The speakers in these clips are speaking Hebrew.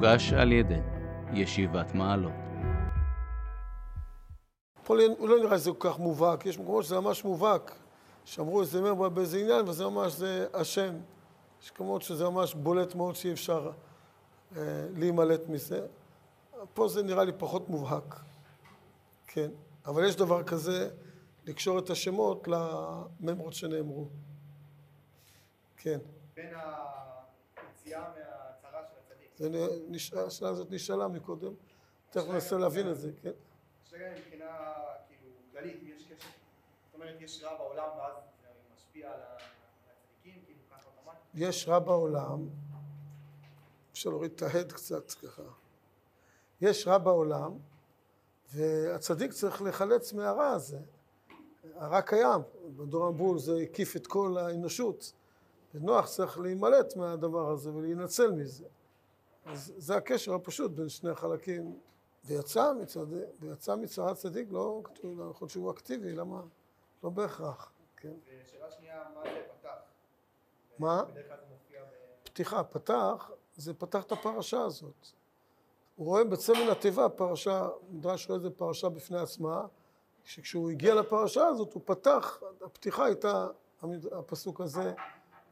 הוגש על ידי ישיבת מעלות. פה לא נראה שזה כל כך מובהק, יש מקומות שזה ממש מובהק, שאמרו איזה מר באיזה עניין, וזה ממש, זה השם. יש מקומות שזה ממש בולט מאוד שאי אפשר אה, להימלט מזה. פה זה נראה לי פחות מובהק, כן. אבל יש דבר כזה, לקשור את השמות לממרות שנאמרו. כן. בין הצדיק. השאלה הזאת נשאלה מקודם, תכף ננסה להבין את זה, כן. השאלה מבחינה כאילו כללית, יש קשר, זאת אומרת יש רע בעולם ואז זה משפיע על הצדיקים, כאילו ככה אוטומטית? יש רע בעולם, אפשר להוריד את ההד קצת ככה. יש רע בעולם, והצדיק צריך לחלץ מהרע הזה. הרע קיים, בדור המבול זה הקיף את כל האנושות. ונוח צריך להימלט מהדבר הזה ולהינצל מזה. אז זה הקשר הפשוט בין שני החלקים. ויצא מצד... ויצא מצרת צדיק, לא כתוב, לא יכול להיות שהוא אקטיבי, למה? לא בהכרח, כן. ושאלה שנייה, מה זה פתח? מה? זה. פתיחה, פתח, זה פתח את הפרשה הזאת. הוא רואה בצמן התיבה פרשה, מדרש רואה איזה פרשה בפני עצמה, שכשהוא הגיע לפרשה הזאת הוא פתח, הפתיחה הייתה הפסוק הזה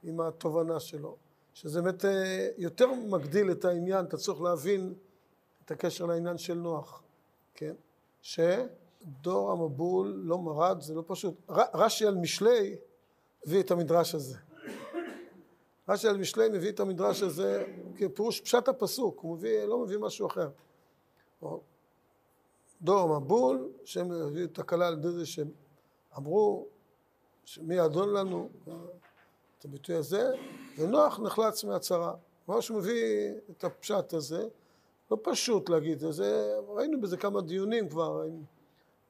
עם התובנה שלו, שזה באמת אה, יותר מגדיל את העניין, אתה צריך להבין את הקשר לעניין של נוח, כן? שדור המבול לא מרד, זה לא פשוט. רש"י על משלי הביא את המדרש הזה. רש"י על משלי מביא את המדרש הזה כפירוש פשט הפסוק, הוא מביא, לא מביא משהו אחר. דור המבול, שהם הביאו את הקלה על ידי זה שהם אמרו שמי אדון לנו, את הביטוי הזה, ונוח נחלץ מהצרה. מה שהוא מביא את הפשט הזה, לא פשוט להגיד את זה, ראינו בזה כמה דיונים כבר,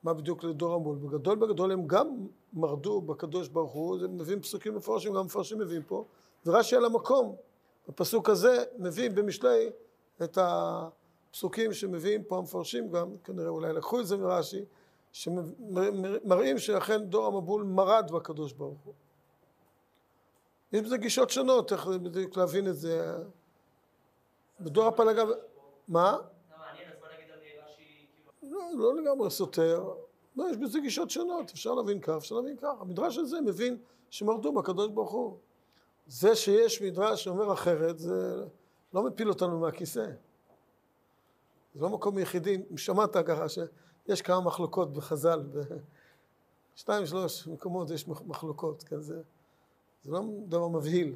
מה בדיוק לדור המול. בגדול בגדול הם גם מרדו בקדוש ברוך הוא, הם מביאים פסוקים מפורשים, גם מפורשים מביאים פה, ורש"י על המקום, בפסוק הזה מביא במשלי את הפסוקים שמביאים פה המפרשים גם, כנראה אולי לקחו את זה מרש"י, שמראים שאכן דור המבול מרד בקדוש ברוך הוא. יש בזה גישות שונות, איך בדיוק להבין את זה. בדור הפלגה... מה? לא, לא לגמרי סותר. לא, יש בזה גישות שונות, אפשר להבין כך, אפשר להבין כך. המדרש הזה מבין שמרדו בקדוש ברוך הוא. זה שיש מדרש שאומר אחרת, זה לא מפיל אותנו מהכיסא. זה לא מקום יחידי, שמעת ככה שיש כמה מחלוקות בחז"ל, בשתיים, שלוש מקומות יש מחלוקות, כן, זה, זה לא דבר מבהיל,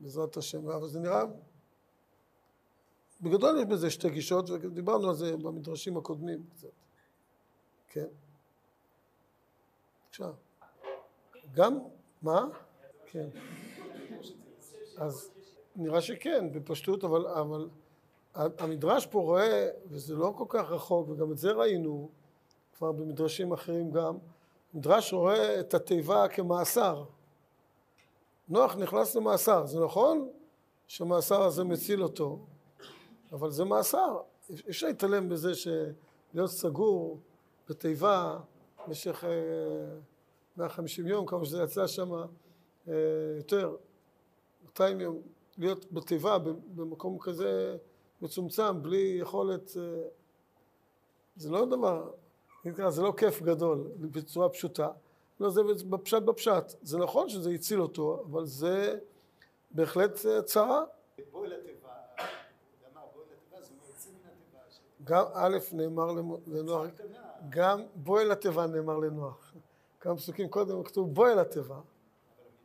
בעזרת השם, אבל זה נראה בגדול יש בזה שתי גישות, ודיברנו על זה במדרשים הקודמים קצת. כן. עכשיו, גם, מה? כן. אז נראה שכן, בפשטות, אבל, אבל המדרש פה רואה, וזה לא כל כך רחוק, וגם את זה ראינו כבר במדרשים אחרים גם, מדרש רואה את התיבה כמאסר. נוח נכנס למאסר, זה נכון שהמאסר הזה מציל אותו, אבל זה מאסר. אפשר להתעלם בזה שלהיות סגור בתיבה במשך 150 יום, כמה שזה יצא שם אה, יותר, 200 יום, להיות בתיבה במקום כזה מצומצם, בלי יכולת, אה, זה לא דבר, זה לא כיף גדול, בצורה פשוטה. לא, זה בפשט בפשט. זה נכון שזה הציל אותו, אבל זה בהחלט צרה. גם א' נאמר לנוח, גם בוא אל התיבה נאמר לנוח. כמה פסוקים קודם כתוב בוא אל התיבה,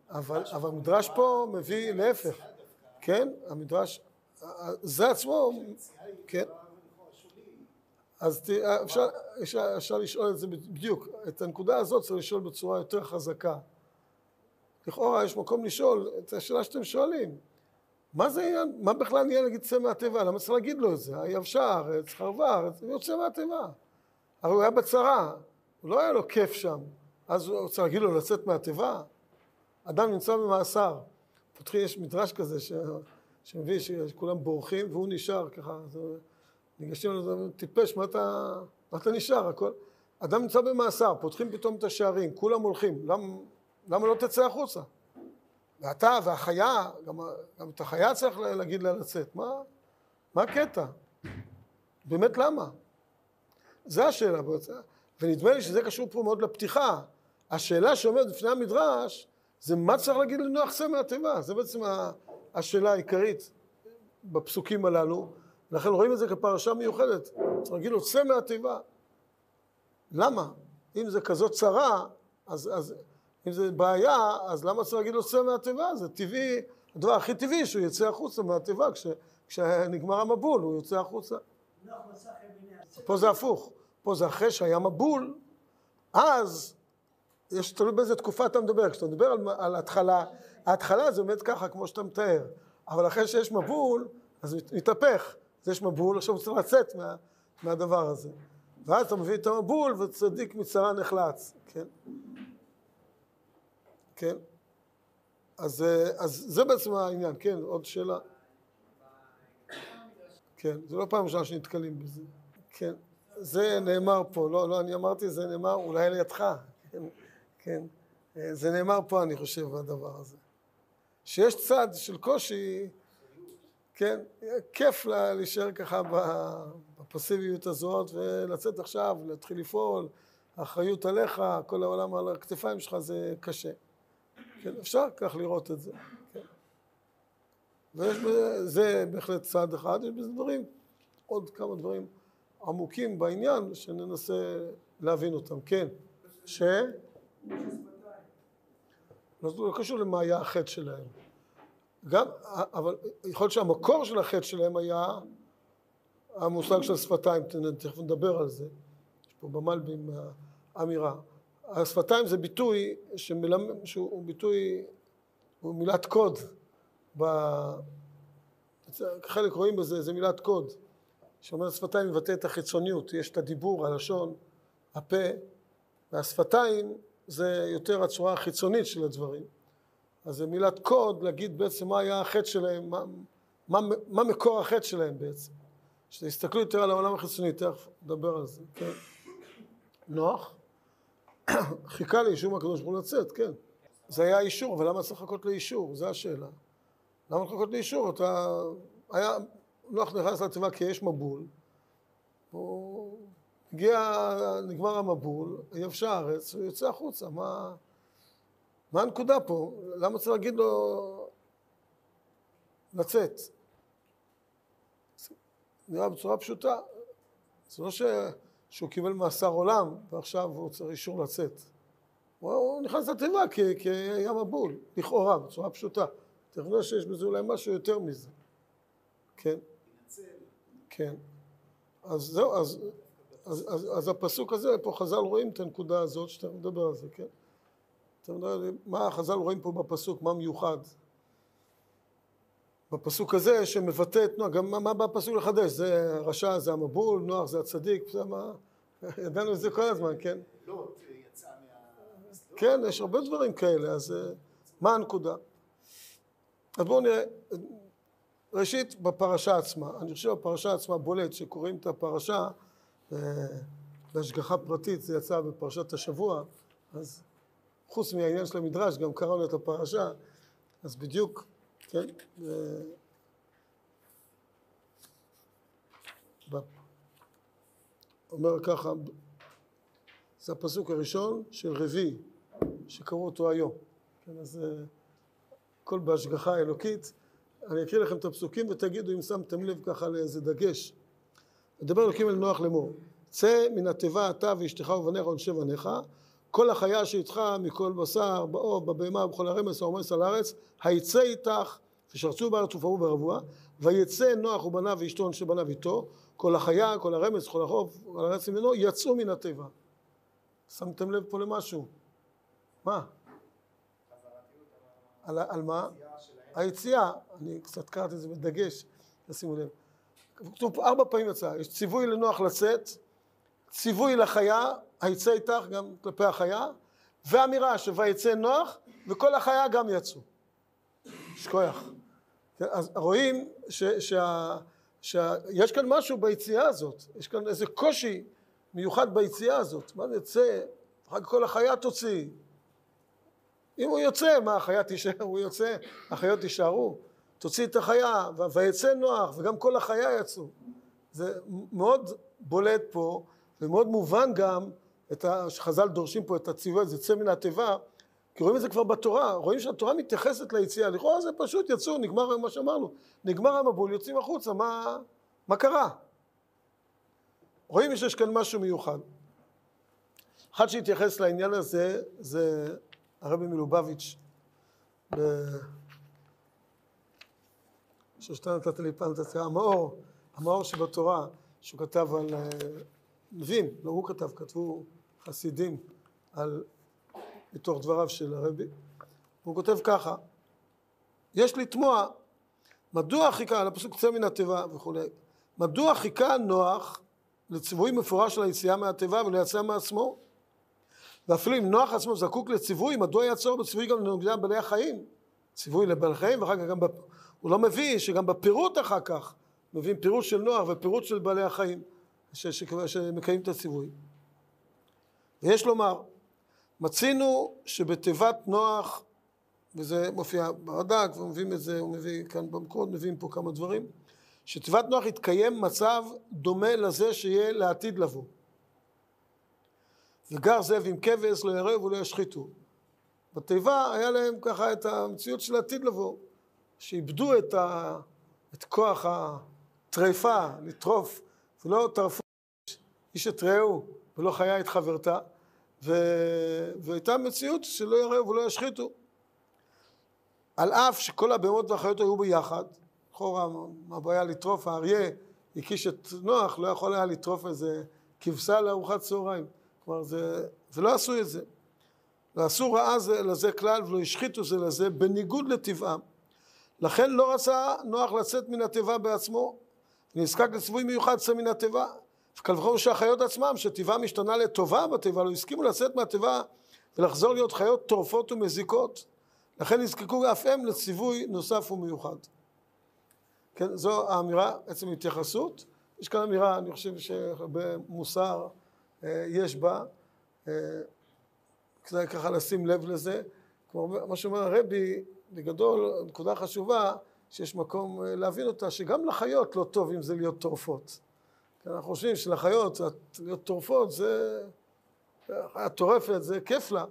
אבל המדרש פה מביא להפך, כן? המדרש, זה עצמו, כן? אז אפשר, אפשר, אפשר לשאול את זה בדיוק, את הנקודה הזאת צריך לשאול בצורה יותר חזקה. לכאורה יש מקום לשאול את השאלה שאתם שואלים. מה זה עניין, מה בכלל נהיה להגיד צא מהתיבה? למה צריך להגיד לו את זה? היבשה הארץ, חרבה הארץ, הוא יוצא מהתיבה. הרי הוא היה בצרה, הוא לא היה לו כיף שם, אז הוא צריך להגיד לו לצאת מהתיבה? אדם נמצא במאסר, פותחים, יש מדרש כזה ש... שמביא שכולם בורחים והוא נשאר ככה, אז ניגשים אליו, טיפש, מה אתה, מה אתה נשאר? הכל... אדם נמצא במאסר, פותחים פתאום את השערים, כולם הולכים, למה, למה לא תצא החוצה? ואתה והחיה, גם, גם את החיה צריך להגיד לה לצאת, מה? מה הקטע? באמת למה? זה השאלה. ונדמה לי שזה קשור פה מאוד לפתיחה. השאלה שעומדת בפני המדרש זה מה צריך להגיד לנוח צא מהתיבה. זה בעצם השאלה העיקרית בפסוקים הללו. לכן רואים את זה כפרשה מיוחדת. להגיד לו צא מהתיבה. למה? אם זה כזאת צרה, אז, אז אם זה בעיה, אז למה צריך להגיד לו צא מהתיבה? זה טבעי, הדבר הכי טבעי שהוא יצא החוצה מהתיבה, כש, כשנגמר המבול הוא יוצא החוצה. פה זה הפוך, פה זה אחרי שהיה מבול, אז יש תלוי באיזה תקופה אתה מדבר, כשאתה מדבר על, על התחלה, ההתחלה זה באמת ככה כמו שאתה מתאר, אבל אחרי שיש מבול, אז מתהפך, אז יש מבול, עכשיו הוא צריך לצאת מה, מהדבר הזה. ואז אתה מביא את המבול וצדיק מצרה נחלץ, כן? כן? אז, אז זה בעצם העניין, כן, עוד שאלה. כן, זה לא פעם ראשונה שנתקלים בזה. כן, זה נאמר פה, לא, לא, אני אמרתי, זה נאמר אולי לידך, כן, כן. זה נאמר פה, אני חושב, הדבר הזה. שיש צד של קושי, כן, כיף להישאר ככה בפסיביות הזאת ולצאת עכשיו, להתחיל לפעול, האחריות עליך, כל העולם על הכתפיים שלך זה קשה. כן, אפשר כך לראות את זה. כן. ויש בזה, זה בהחלט צעד אחד, יש בזה דברים, עוד כמה דברים עמוקים בעניין, שננסה להבין אותם. כן, ש... לא קשור למה היה החטא שלהם. גם, אבל יכול להיות שהמקור של החטא שלהם היה המושג של שפתיים, תכף נדבר על זה, יש פה במלבים אמירה. השפתיים זה ביטוי שמלמד, שהוא ביטוי, הוא מילת קוד, ב... חלק רואים בזה, זה מילת קוד, שאומרת שפתיים מבטא את החיצוניות, יש את הדיבור, הלשון, הפה, והשפתיים זה יותר הצורה החיצונית של הדברים. אז זה מילת קוד להגיד בעצם מה היה החטא שלהם, מה, מה, מה מקור החטא שלהם בעצם. שתסתכלו יותר על העולם החיצוני, תכף נדבר על זה, כן. נוח? חיכה לאישור מהקדוש ברוך הוא לצאת, כן. זה היה אישור, אבל למה צריך לחכות לאישור? זו השאלה. למה לחכות לאישור? אתה... היה... נוח נכנס לתיבה כי יש מבול, הוא הגיע, נגמר המבול, יבשה הארץ, הוא יוצא החוצה, מה... מה הנקודה פה? למה צריך להגיד לו לצאת? נראה בצורה פשוטה. זה לא ש... שהוא קיבל מאסר עולם ועכשיו הוא צריך אישור לצאת. הוא, נכנס לתיבה כי, כי היה לכאורה, בצורה פשוטה. נראה שיש בזה אולי משהו יותר מזה. כן. כן. אז זהו, אז, אז, אז, אז הפסוק הזה, פה חז"ל רואים את הנקודה הזאת שאתה מדבר על זה, כן? אתה מדבר, מה חז"ל רואים פה בפסוק, מה מיוחד? בפסוק הזה שמבטא את נוח, גם מה, מה בפסוק לחדש? זה הרשע, זה המבול, נוח זה הצדיק, זה מה... ידענו את זה כל הזמן, כן? לוט יצא מה... כן, יש הרבה דברים כאלה, אז אה, מה הנקודה? אז בואו נראה, ראשית בפרשה עצמה, אני חושב בפרשה עצמה בולט, שקוראים את הפרשה אה, בהשגחה פרטית, זה יצא בפרשת השבוע, אז חוץ מהעניין של המדרש, גם קראנו את הפרשה, אז בדיוק כן? אומר ככה, זה הפסוק הראשון של רביעי, שקראו אותו היום. כן, אז הכל בהשגחה האלוקית. אני אקריא לכם את הפסוקים ותגידו אם שמתם לב ככה לאיזה דגש. מדבר אלוקים אל נוח לאמור, צא מן התיבה אתה ואשתך ובניך ונשי בניך כל החיה שאיתך מכל בשר, באור, בבהמה ובכל הרמס העומס על הארץ, היצא איתך ושרצו בארץ ופרעו ברבוע, ויצא נוח ובניו ואשתו שבניו איתו, כל החיה, כל הרמס, כל החוף, כל הארץ ממנו, יצאו מן הטבע. שמתם לב פה למשהו? מה? על, על מה? היציאה, אני קצת קראתי את זה בדגש, תשימו לב. כתוב ארבע פעמים יצא, יש ציווי לנוח לצאת, ציווי לחיה, היצא איתך גם כלפי החיה, ואמירה שויצא נוח, וכל החיה גם יצאו. יש כוח. אז רואים שיש כאן משהו ביציאה הזאת, יש כאן איזה קושי מיוחד ביציאה הזאת. מה זה יצא? אחר כך כל החיה תוציא. אם הוא יוצא, מה החיה תישאר? הוא יוצא, החיות יישארו. תוציא את החיה, ויצא נוח, וגם כל החיה יצאו. זה מאוד בולט פה, ומאוד מובן גם, ה... שחז"ל דורשים פה את הציווי הזה, צא מן התיבה, כי רואים את זה כבר בתורה, רואים שהתורה מתייחסת ליציאה, לכאורה זה פשוט יצאו, נגמר מה שאמרנו, נגמר המבול, יוצאים החוצה, מה, מה קרה? רואים שיש כאן משהו מיוחד. אחד שהתייחס לעניין הזה זה הרבי מלובביץ', ב... שאתה נתת לי פעם את המאור, המאור שבתורה, שהוא כתב על נביאים, לא הוא כתב, כתבו חסידים על, מתוך דבריו של הרבי, הוא כותב ככה, יש לתמוע מדוע חיכה, על הפסוק צא מן התיבה וכולי, מדוע חיכה נוח לציווי מפורש של היציאה מהתיבה וליציאה מעצמו? ואפילו אם נוח עצמו זקוק לציווי, מדוע יעצור בציווי גם לנוגע בעלי החיים? ציווי לבעלי חיים, ואחר כך גם, בפ... הוא לא מביא שגם בפירוט אחר כך, מביאים פירוט של נוח ופירוט של בעלי החיים, ש... ש... שמקיים את הציווי. ויש לומר, מצינו שבתיבת נוח, וזה מופיע ברד"ק, ומביאים את זה, הוא מביא כאן במקורות, מביאים פה כמה דברים, שתיבת נוח התקיים מצב דומה לזה שיהיה לעתיד לבוא. וגר זאב עם כבש, לא ירעו ולא ישחיתו. בתיבה היה להם ככה את המציאות של העתיד לבוא, שאיבדו את, ה, את כוח הטריפה, לטרוף, ולא טרפו איש את רעהו ולא חיה את חברתה, ו... והייתה מציאות שלא ירעו ולא ישחיתו. על אף שכל הבהמות והחיות היו ביחד, לכאורה הבעיה לטרוף, האריה הקיש את נוח, לא יכול היה לטרוף איזה כבשה לארוחת צהריים. כלומר, זה, ולא עשו את זה. לא עשו רעה זה לזה כלל ולא השחיתו זה לזה בניגוד לטבעם. לכן לא רצה נוח לצאת מן התיבה בעצמו, נזקק לציווי מיוחד צא מן התיבה. וקל וחומר שהחיות עצמם, שטבעם משתנה לטובה בתיבה, לא הסכימו לצאת מהתיבה ולחזור להיות חיות טורפות ומזיקות. לכן נזקקו אף הם לציווי נוסף ומיוחד. כן, זו האמירה, עצם התייחסות. יש כאן אמירה, אני חושב שהרבה מוסר אה, יש בה, אה, כדאי ככה לשים לב לזה. כמו מה שאומר הרבי, בגדול, נקודה חשובה, שיש מקום אה, להבין אותה, שגם לחיות לא טוב אם זה להיות טורפות. אנחנו חושבים שלחיות להיות טורפות זה, חיה טורפת, זה כיף לה.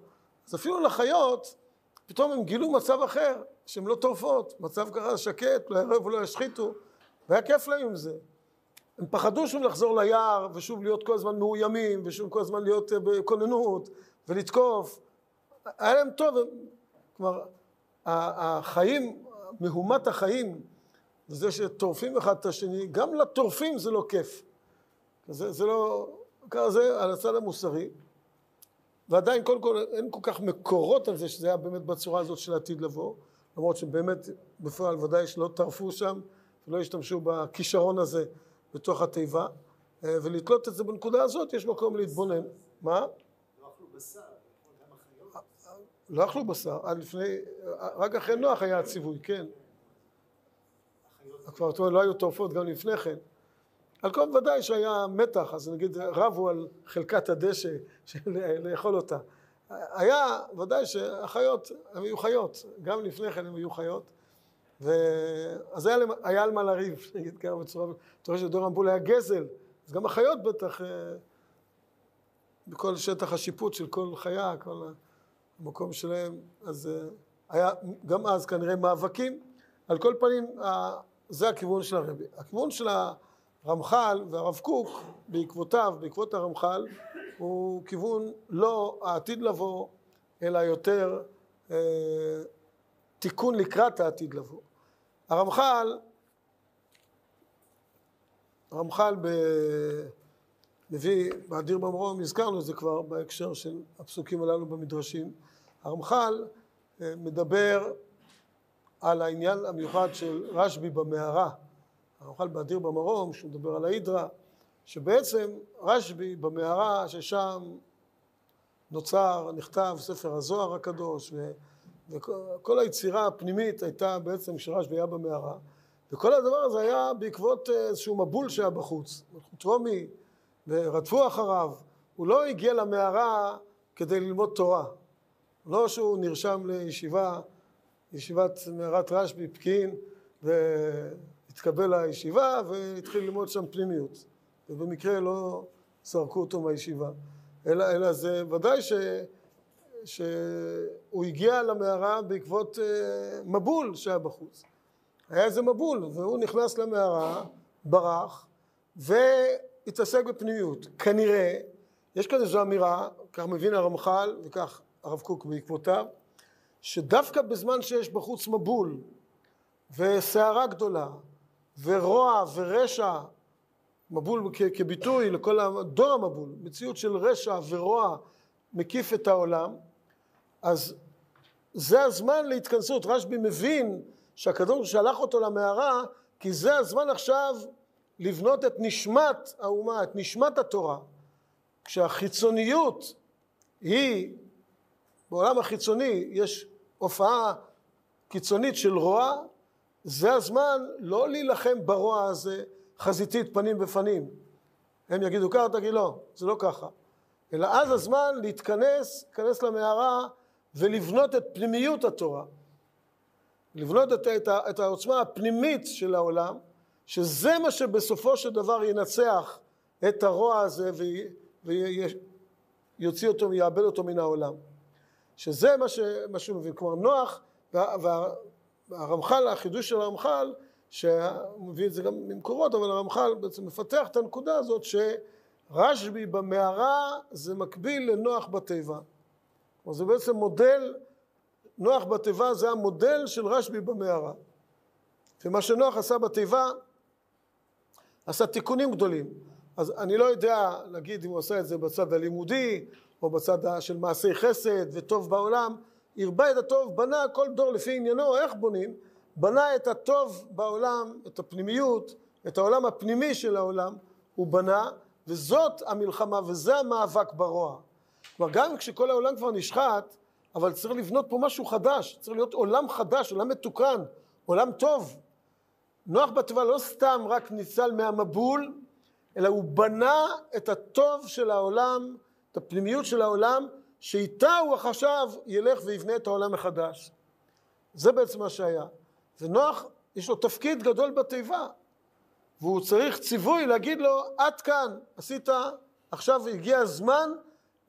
אז אפילו לחיות, פתאום הם גילו מצב אחר, שהן לא טורפות, מצב ככה שקט, לא ירעו ולא ישחיתו, והיה כיף להם עם זה. הם פחדו שוב לחזור ליער, ושוב להיות כל הזמן מאוימים, ושוב כל הזמן להיות אה, בכוננות, ולתקוף. היה להם טוב, כלומר, החיים, מהומת החיים, וזה שטורפים אחד את השני, גם לטורפים זה לא כיף. זה, זה לא, ככה זה על הצד המוסרי. ועדיין, קודם כל, אין כל כך מקורות על זה שזה היה באמת בצורה הזאת של העתיד לבוא, למרות שבאמת בפועל ודאי שלא טרפו שם ולא השתמשו בכישרון הזה בתוך התיבה, אה, ולתלות את זה בנקודה הזאת, יש מקום להתבונן. מה? לא אכלו בשר. לא אכלו בשר, עד לפני, רק אחרי נוח היה הציווי, כן. כבר לא היו טורפות גם לפני כן. על כל ודאי שהיה מתח, אז נגיד רבו על חלקת הדשא של לאכול אותה. היה ודאי שהחיות, הם היו חיות, גם לפני כן הם היו חיות, ואז היה, היה על מה לריב, נגיד ככה בצורה, אתה רואה שדור המבול היה גזל, אז גם החיות בטח, אה, בכל שטח השיפוט של כל חיה, כל המקום שלהם, אז אה, היה גם אז כנראה מאבקים. על כל פנים, זה הכיוון של הרבי. הכיוון של הרמח"ל והרב קוק, בעקבותיו, בעקבות הרמח"ל, הוא כיוון לא העתיד לבוא, אלא יותר אה, תיקון לקראת העתיד לבוא. הרמח"ל, הרמח"ל ב... מביא, באדיר במרום, הזכרנו את זה כבר בהקשר של הפסוקים הללו במדרשים, הרמח"ל אה, מדבר על העניין המיוחד של רשב"י במערה, הרמח"ל באדיר במרום, שהוא מדבר על ההידרה, שבעצם רשב"י במערה ששם נוצר, נכתב ספר הזוהר הקדוש, ו... וכל היצירה הפנימית הייתה בעצם כשרשב"י היה במערה, וכל הדבר הזה היה בעקבות איזשהו מבול שהיה בחוץ, מלכות רומי, ורדפו אחריו, הוא לא הגיע למערה כדי ללמוד תורה, לא שהוא נרשם לישיבה, ישיבת מערת רשב"י, פקיעין, והתקבל לישיבה והתחיל ללמוד שם פנימיות. ובמקרה לא זרקו אותו מהישיבה. אלא, אלא זה ודאי ש, שהוא הגיע למערה בעקבות אה, מבול שהיה בחוץ. היה איזה מבול, והוא נכנס למערה, ברח, והתעסק בפנימיות. כנראה, יש כאן איזו אמירה, כך מבין הרמח"ל, וכך הרב קוק בעקבותיו, שדווקא בזמן שיש בחוץ מבול, וסערה גדולה, ורוע ורשע, מבול כ- כביטוי לכל דור המבול, מציאות של רשע ורוע מקיף את העולם, אז זה הזמן להתכנסות. רשב"י מבין שהקדוש שלח אותו למערה, כי זה הזמן עכשיו לבנות את נשמת האומה, את נשמת התורה. כשהחיצוניות היא, בעולם החיצוני יש הופעה קיצונית של רוע, זה הזמן לא להילחם ברוע הזה חזיתית פנים בפנים. הם יגידו ככה, תגיד לא, זה לא ככה. אלא אז הזמן להתכנס, להיכנס למערה ולבנות את פנימיות התורה. לבנות את, את, את העוצמה הפנימית של העולם, שזה מה שבסופו של דבר ינצח את הרוע הזה ויוציא אותו, ויאבד אותו מן העולם. שזה מה, ש, מה שהוא מבין. כלומר, נוח, וה, וה, והרמח"ל, החידוש של הרמח"ל, שהוא מביא את זה גם ממקורות, אבל הרמח"ל בעצם מפתח את הנקודה הזאת שרשב"י במערה זה מקביל לנוח בתיבה. כלומר זה בעצם מודל, נוח בתיבה זה המודל של רשב"י במערה. ומה שנוח עשה בתיבה, עשה תיקונים גדולים. אז אני לא יודע להגיד אם הוא עשה את זה בצד הלימודי, או בצד של מעשי חסד וטוב בעולם, הרבה את הטוב, בנה כל דור לפי עניינו, איך בונים? בנה את הטוב בעולם, את הפנימיות, את העולם הפנימי של העולם, הוא בנה, וזאת המלחמה וזה המאבק ברוע. כלומר, גם כשכל העולם כבר נשחט, אבל צריך לבנות פה משהו חדש, צריך להיות עולם חדש, עולם מתוקן, עולם טוב. נוח בתיבה לא סתם רק ניצל מהמבול, אלא הוא בנה את הטוב של העולם, את הפנימיות של העולם, שאיתה הוא עכשיו ילך ויבנה את העולם מחדש. זה בעצם מה שהיה. ונוח, יש לו תפקיד גדול בתיבה, והוא צריך ציווי להגיד לו, עד כאן, עשית, עכשיו הגיע הזמן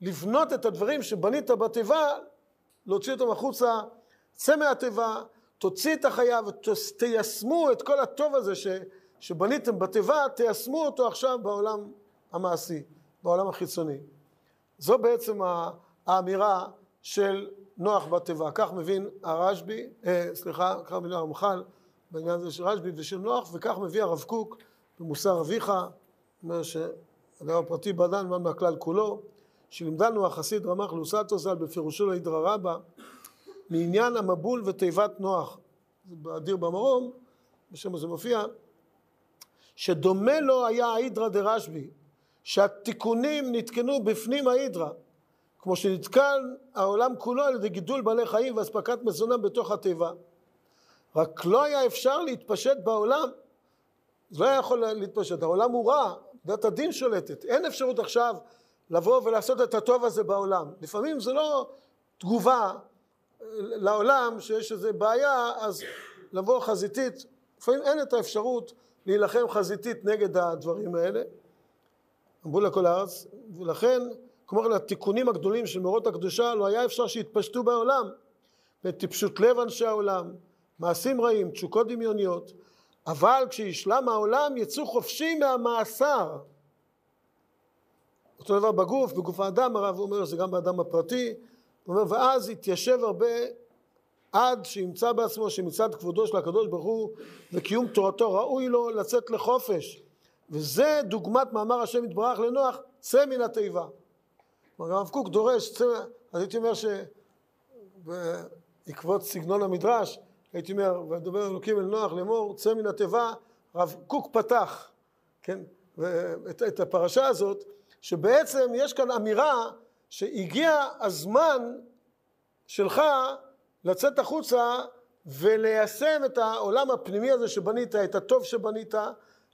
לבנות את הדברים שבנית בתיבה, להוציא אותם החוצה, צא מהתיבה, תוציא את החיה ותיישמו את כל הטוב הזה ש, שבניתם בתיבה, תיישמו אותו עכשיו בעולם המעשי, בעולם החיצוני. זו בעצם האמירה של נוח בתיבה. כך מבין הרשב"י, אה, סליחה, כך מבין הרמח"ל בעניין הזה של רשב"י ושל נוח, וכך מביא הרב קוק במוסר אביך, אומר שהדבר הפרטי בדן מה מהכלל כולו, שלימדנו החסיד רמ"ח לוסטו ז"ל בפירושו לאידרא רבא, מעניין המבול ותיבת נוח, זה באדיר במרום, בשם הזה מופיע, שדומה לו היה האידרא דרשב"י, שהתיקונים נתקנו בפנים ההידרא, כמו שנתקן העולם כולו על ידי גידול בעלי חיים ואספקת מזונם בתוך התיבה. רק לא היה אפשר להתפשט בעולם, זה לא היה יכול להתפשט, העולם הוא רע, דת הדין שולטת, אין אפשרות עכשיו לבוא ולעשות את הטוב הזה בעולם. לפעמים זה לא תגובה לעולם שיש איזו בעיה, אז לבוא חזיתית, לפעמים אין את האפשרות להילחם חזיתית נגד הדברים האלה. אמרו לכל הארץ, ולכן, כמו לתיקונים הגדולים של מאורות הקדושה, לא היה אפשר שיתפשטו בעולם. לטיפשות לב אנשי העולם, מעשים רעים, תשוקות דמיוניות, אבל כשישלם העולם יצאו חופשי מהמאסר. אותו דבר בגוף, בגוף האדם, הרב אומר שזה גם באדם הפרטי, הוא אומר, ואז יתיישב הרבה עד שימצא בעצמו שמצד כבודו של הקדוש ברוך הוא וקיום תורתו ראוי לו לצאת לחופש. וזה דוגמת מאמר השם יתברך לנוח, צא מן התיבה. כלומר, הרב קוק דורש, צא, אז הייתי אומר שבעקבות סגנון המדרש, הייתי אומר, ודבר אלוקים אל נוח לאמור, צא מן התיבה, הרב קוק פתח, כן, את, את הפרשה הזאת, שבעצם יש כאן אמירה שהגיע הזמן שלך לצאת החוצה וליישם את העולם הפנימי הזה שבנית, את הטוב שבנית,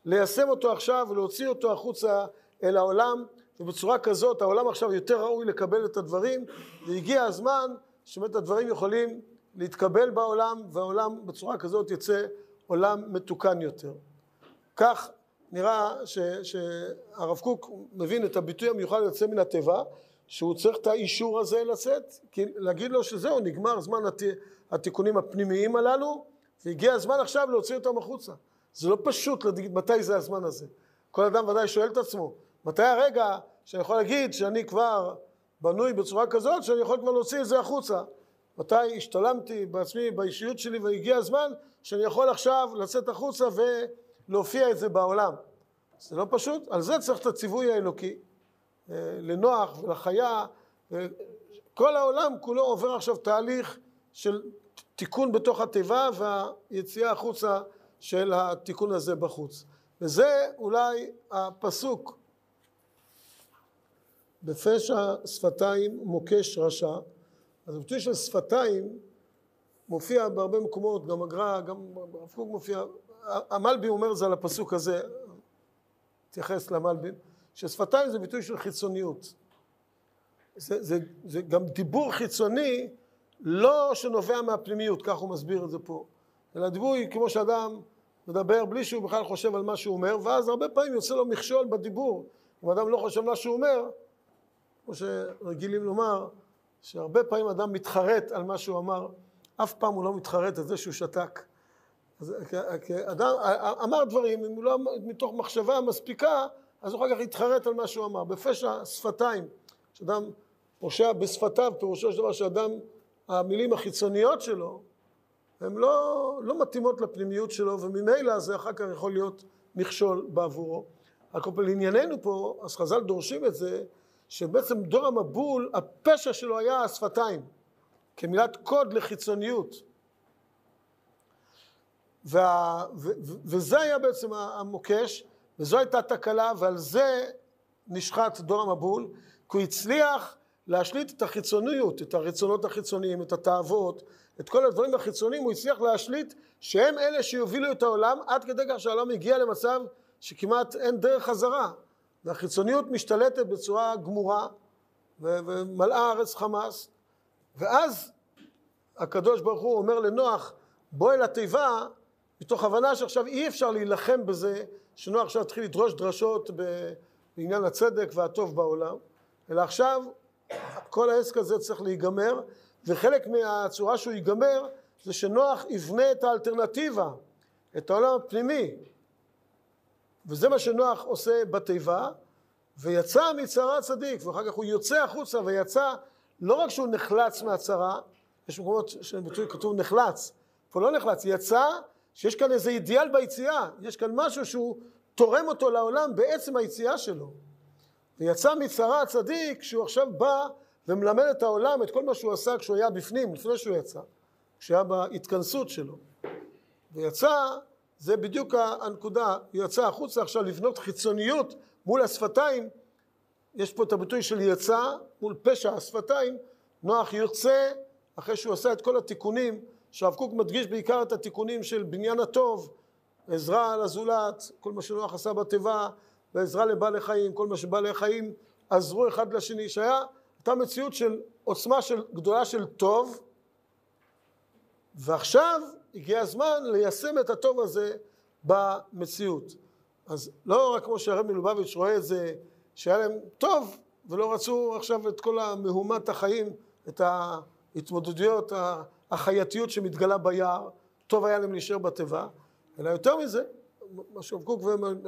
ליישם אותו עכשיו ולהוציא אותו החוצה אל העולם, ובצורה כזאת העולם עכשיו יותר ראוי לקבל את הדברים, והגיע הזמן שבאמת הדברים יכולים להתקבל בעולם, והעולם בצורה כזאת יצא עולם מתוקן יותר. כך נראה שהרב קוק מבין את הביטוי המיוחד יוצא מן התיבה, שהוא צריך את האישור הזה לצאת, כי להגיד לו שזהו, נגמר זמן הת, התיקונים הפנימיים הללו, והגיע הזמן עכשיו להוציא אותם החוצה. זה לא פשוט להגיד מתי זה הזמן הזה. כל אדם ודאי שואל את עצמו, מתי הרגע שאני יכול להגיד שאני כבר בנוי בצורה כזאת שאני יכול כבר להוציא את זה החוצה. מתי השתלמתי בעצמי, באישיות שלי, והגיע הזמן שאני יכול עכשיו לצאת החוצה ולהופיע את זה בעולם. זה לא פשוט, על זה צריך את הציווי האלוקי, אה, לנוח ולחיה. כל העולם כולו עובר עכשיו תהליך של תיקון בתוך התיבה והיציאה החוצה של התיקון הזה בחוץ. וזה אולי הפסוק בפשע שפתיים מוקש רשע. אז הביטוי של שפתיים מופיע בהרבה מקומות, גם הגר"א, גם הרב קוק מופיע, המלבים אומר זה על הפסוק הזה, תתייחס למלבים, ששפתיים זה ביטוי של חיצוניות. זה, זה, זה גם דיבור חיצוני לא שנובע מהפנימיות, כך הוא מסביר את זה פה, אלא דיבור היא כמו שאדם מדבר בלי שהוא בכלל חושב על מה שהוא אומר, ואז הרבה פעמים יוצא לו מכשול בדיבור. אם אדם לא חושב מה שהוא אומר, כמו שרגילים לומר, שהרבה פעמים אדם מתחרט על מה שהוא אמר, אף פעם הוא לא מתחרט על זה שהוא שתק. אז אדם אמר דברים, אם הוא לא מתוך מחשבה מספיקה, אז הוא אחר כך יתחרט על מה שהוא אמר. בפשע שפתיים, כשאדם פושע בשפתיו, פירושו של דבר שאדם, המילים החיצוניות שלו, הן לא, לא מתאימות לפנימיות שלו, וממילא זה אחר כך יכול להיות מכשול בעבורו. רק לענייננו פה, אז חז"ל דורשים את זה, שבעצם דור המבול, הפשע שלו היה השפתיים, כמילת קוד לחיצוניות. וה, ו, ו, וזה היה בעצם המוקש, וזו הייתה תקלה, ועל זה נשחט דור המבול, כי הוא הצליח להשליט את החיצוניות, את הרצונות החיצוניים, את התאוות, את כל הדברים החיצוניים, הוא הצליח להשליט שהם אלה שיובילו את העולם, עד כדי כך שהעולם הגיע למצב שכמעט אין דרך חזרה. והחיצוניות משתלטת בצורה גמורה ומלאה הארץ חמאס ואז הקדוש ברוך הוא אומר לנוח בוא אל התיבה מתוך הבנה שעכשיו אי אפשר להילחם בזה שנוח עכשיו יתחיל לדרוש דרשות בעניין הצדק והטוב בעולם אלא עכשיו כל העסק הזה צריך להיגמר וחלק מהצורה שהוא ייגמר זה שנוח יבנה את האלטרנטיבה את העולם הפנימי וזה מה שנוח עושה בתיבה, ויצא מצרה צדיק, ואחר כך הוא יוצא החוצה ויצא, לא רק שהוא נחלץ מהצרה, יש מקומות שבביטוי כתוב נחלץ, פה לא נחלץ, יצא שיש כאן איזה אידיאל ביציאה, יש כאן משהו שהוא תורם אותו לעולם בעצם היציאה שלו. ויצא מצרה הצדיק שהוא עכשיו בא ומלמד את העולם את כל מה שהוא עשה כשהוא היה בפנים, לפני שהוא יצא, כשהיה בהתכנסות שלו. ויצא זה בדיוק הנקודה, יצא החוצה עכשיו לבנות חיצוניות מול השפתיים, יש פה את הביטוי של יצא מול פשע השפתיים, נוח יוצא אחרי שהוא עשה את כל התיקונים, שהרב קוק מדגיש בעיקר את התיקונים של בניין הטוב, עזרה לזולת, כל מה שנוח עשה בתיבה, ועזרה לבעלי חיים, כל מה שבעלי חיים עזרו אחד לשני, שהיה, הייתה מציאות של עוצמה של, גדולה של טוב, ועכשיו הגיע הזמן ליישם את הטוב הזה במציאות. אז לא רק כמו שהרב מלובביץ' רואה את זה, שהיה להם טוב, ולא רצו עכשיו את כל המהומת החיים, את ההתמודדויות, החייתיות שמתגלה ביער, טוב היה להם להישאר בתיבה, אלא יותר מזה, מה שהרב קוק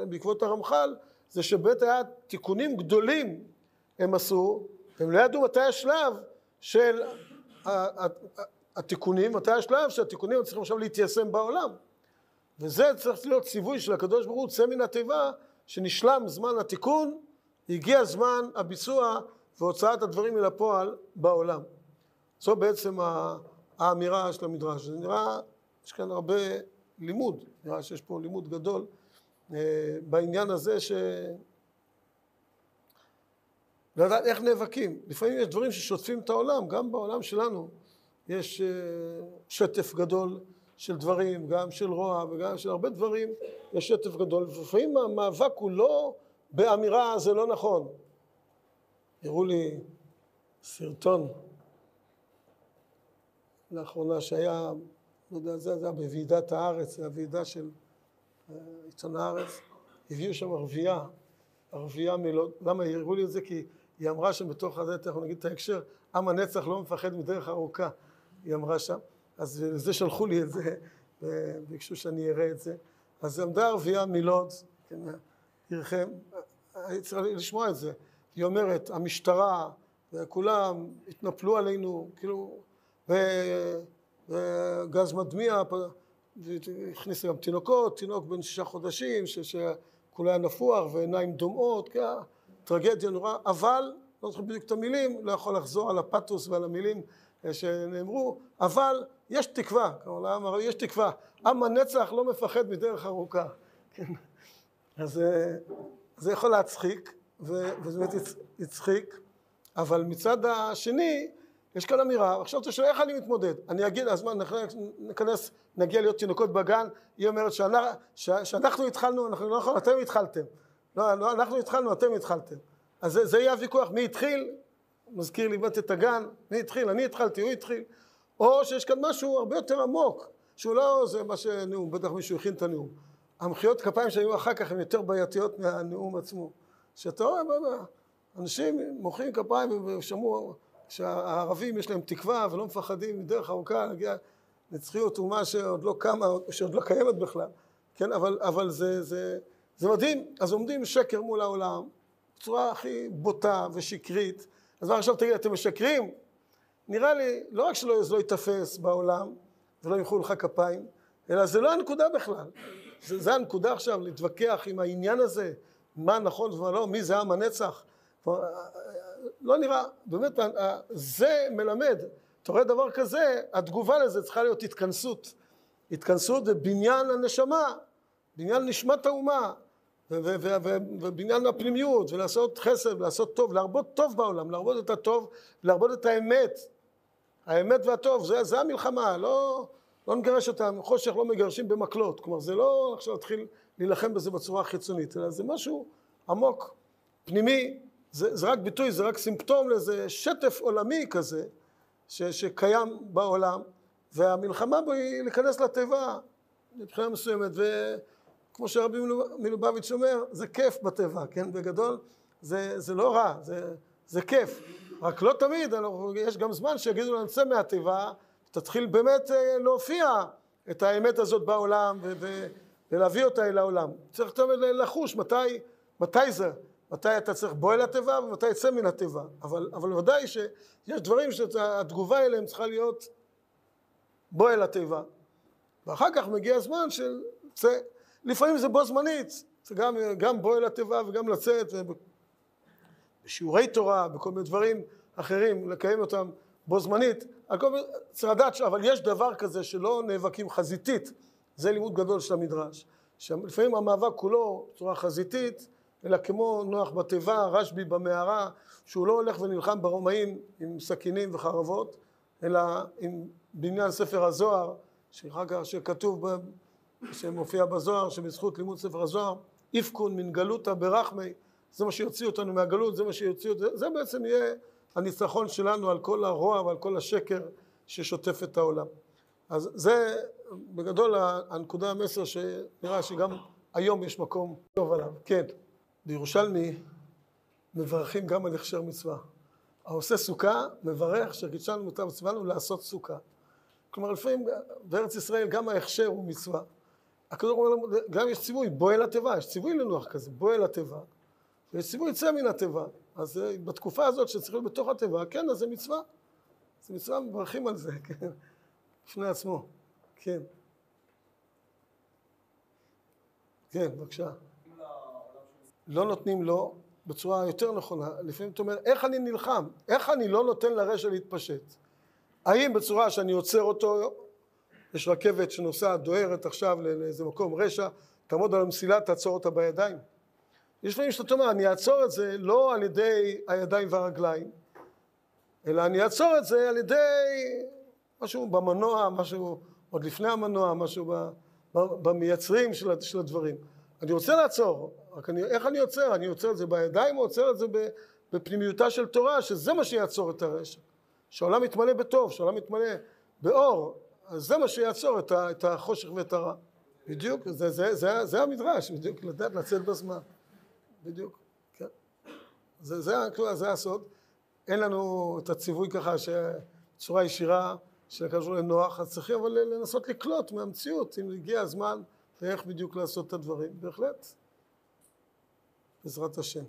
בעקבות הרמח"ל, זה שבאמת היה תיקונים גדולים הם עשו, הם לא ידעו מתי השלב של התיקונים, מתי השלב שהתיקונים צריכים עכשיו להתיישם בעולם. וזה צריך להיות ציווי של הקדוש ברוך הוא, צא מן התיבה, שנשלם זמן התיקון, הגיע זמן הביצוע והוצאת הדברים אל הפועל בעולם. זו בעצם האמירה של המדרש. זה נראה, יש כאן הרבה לימוד, נראה שיש פה לימוד גדול אה, בעניין הזה ש... לדעת איך נאבקים. לפעמים יש דברים ששוטפים את העולם, גם בעולם שלנו. יש אה, שטף גדול של דברים, גם של רוע וגם של הרבה דברים, יש שטף גדול, ולפעמים המאבק הוא לא באמירה זה לא נכון. הראו לי סרטון לאחרונה שהיה לא יודע, זה היה בוועידת הארץ, זה הוועידה של אה, עיתון הארץ, הביאו שם ערבייה, ערבייה מלוד, למה הראו לי את זה? כי היא אמרה שם בתוך הזה, תכף נגיד את ההקשר, עם הנצח לא מפחד מדרך ארוכה, היא אמרה שם, אז לזה שלחו לי את זה, וביקשו שאני אראה את זה. אז עמדה ערבייה מלוד, כן, עירכם, צריך לשמוע את זה. היא אומרת, המשטרה וכולם התנפלו עלינו, כאילו, וגז מדמיע, הכניסה גם תינוקות, תינוק בן שישה חודשים, שכולו היה נפוח ועיניים דומעות, כן, טרגדיה נורא, אבל, לא זוכר בדיוק את המילים, לא יכול לחזור על הפתוס ועל המילים אה, שנאמרו, אבל יש תקווה, כלומר, יש תקווה, עם הנצח לא מפחד מדרך ארוכה, כן, אז אה, זה יכול להצחיק, וזה באמת הצחיק, אבל מצד השני, יש כאן אמירה, עכשיו אתה שואל איך אני מתמודד? אני אגיד, אז מה, ניכנס, נגיע להיות תינוקות בגן, היא אומרת שאנחנו התחלנו, אנחנו לא יכולים, אתם התחלתם. לא, לא, אנחנו התחלנו, אתם התחלתם. אז זה, זה יהיה הוויכוח, מי התחיל? מזכיר לי בת את הגן, מי התחיל? אני התחלתי, הוא התחיל. או שיש כאן משהו הרבה יותר עמוק, שהוא לא זה מה שנאום, בטח מישהו הכין את הנאום. המחיאות כפיים שהיו אחר כך הן יותר בעייתיות מהנאום עצמו. שאתה רואה, אנשים מוחאים כפיים ושמעו שהערבים יש להם תקווה ולא מפחדים מדרך ארוכה להגיע נצחיות אומה שעוד לא קמה, שעוד לא קיימת בכלל, כן, אבל, אבל זה, זה, זה מדהים, אז עומדים שקר מול העולם בצורה הכי בוטה ושקרית, אז מה עכשיו תגיד, אתם משקרים? נראה לי, לא רק שלא לא ייתפס בעולם ולא ימחאו לך כפיים, אלא זה לא הנקודה בכלל, זה, זה הנקודה עכשיו להתווכח עם העניין הזה, מה נכון ומה לא, מי זה עם הנצח, לא נראה, באמת, זה מלמד, אתה רואה דבר כזה, התגובה לזה צריכה להיות התכנסות, התכנסות ובניין הנשמה, בניין נשמת האומה, ובניין הפנימיות, ולעשות חסד, ולעשות טוב, להרבות טוב בעולם, להרבות את הטוב, להרבות את האמת, האמת והטוב, זה, זה המלחמה, לא, לא נגרש אותם, חושך לא מגרשים במקלות, כלומר זה לא עכשיו להתחיל להילחם בזה בצורה חיצונית, אלא זה משהו עמוק, פנימי, זה, זה רק ביטוי, זה רק סימפטום לאיזה שטף עולמי כזה ש, שקיים בעולם והמלחמה בו היא להיכנס לתיבה מבחינה מסוימת וכמו שרבי מלובביץ' אומר זה כיף בטבע, כן, בגדול זה, זה לא רע, זה, זה כיף רק לא תמיד, יש גם זמן שיגידו לנו צא מהתיבה תתחיל באמת אה, להופיע את האמת הזאת בעולם ולהביא אותה אל העולם צריך תמיד לחוש מתי, מתי זה מתי אתה צריך בוא אל התיבה ומתי יצא מן התיבה. אבל, אבל ודאי שיש דברים שהתגובה אליהם צריכה להיות בוא אל התיבה. ואחר כך מגיע הזמן של צא. לפעמים זה בו זמנית, זה גם, גם בוא אל התיבה וגם לצאת בשיעורי תורה, בכל מיני דברים אחרים, לקיים אותם בו זמנית. צריך לדעת, אבל יש דבר כזה שלא נאבקים חזיתית, זה לימוד גדול של המדרש. שלפעמים המאבק כולו בצורה חזיתית אלא כמו נוח בתיבה, רשב"י במערה, שהוא לא הולך ונלחם ברומאים עם סכינים וחרבות, אלא עם בניין ספר הזוהר, שאחר כך שכתוב, שמופיע בזוהר, שבזכות לימוד ספר הזוהר, איפקון מן גלותא ברחמי, זה מה שיוציא אותנו מהגלות, זה מה שיוציא אותנו, זה בעצם יהיה הניצחון שלנו על כל הרוע ועל כל השקר ששוטף את העולם. אז זה בגדול הנקודה המסר שנראה שגם היום יש מקום טוב עליו. כן. בירושלמי מברכים גם על הכשר מצווה. העושה סוכה מברך שקידשנו מוטב מצוונו לעשות סוכה. כלומר לפעמים בארץ ישראל גם ההכשר הוא מצווה. הקדוש ברוך הוא גם יש ציווי בוא אל התיבה, יש ציווי לנוח כזה, בוא אל התיבה. ויש ציווי יצא מן התיבה. אז בתקופה הזאת שצריך להיות בתוך התיבה, כן, אז זה מצווה. זה מצווה, מברכים על זה, כן, בפני עצמו, כן. כן, בבקשה. לא נותנים לו בצורה יותר נכונה. לפעמים אתה אומר, איך אני נלחם? איך אני לא נותן לרשע להתפשט? האם בצורה שאני עוצר אותו, יש רכבת שנוסעת, דוהרת עכשיו לאיזה מקום רשע, תעמוד על המסילה, תעצור אותה בידיים. יש לפעמים שאתה אומר, אני אעצור את זה לא על ידי הידיים והרגליים, אלא אני אעצור את זה על ידי משהו במנוע, משהו עוד לפני המנוע, משהו במייצרים של הדברים. אני רוצה לעצור, רק אני, איך אני עוצר? אני עוצר את זה בידיים או עוצר את זה בפנימיותה של תורה, שזה מה שיעצור את הרשע. שהעולם יתמלא בטוב, שהעולם יתמלא באור. אז זה מה שיעצור את, החושך ואת הרע. בדיוק, זה, זה, זה, זה המדרש, בדיוק, לדעת לצאת בזמן. בדיוק, כן. זה, זה, זה, זה הסוד. אין לנו את הציווי ככה בצורה ישירה של הקדוש לנוח, אז צריכים אבל לנסות לקלוט מהמציאות, אם הגיע הזמן ואיך בדיוק לעשות את הדברים, בהחלט. בעזרת השם.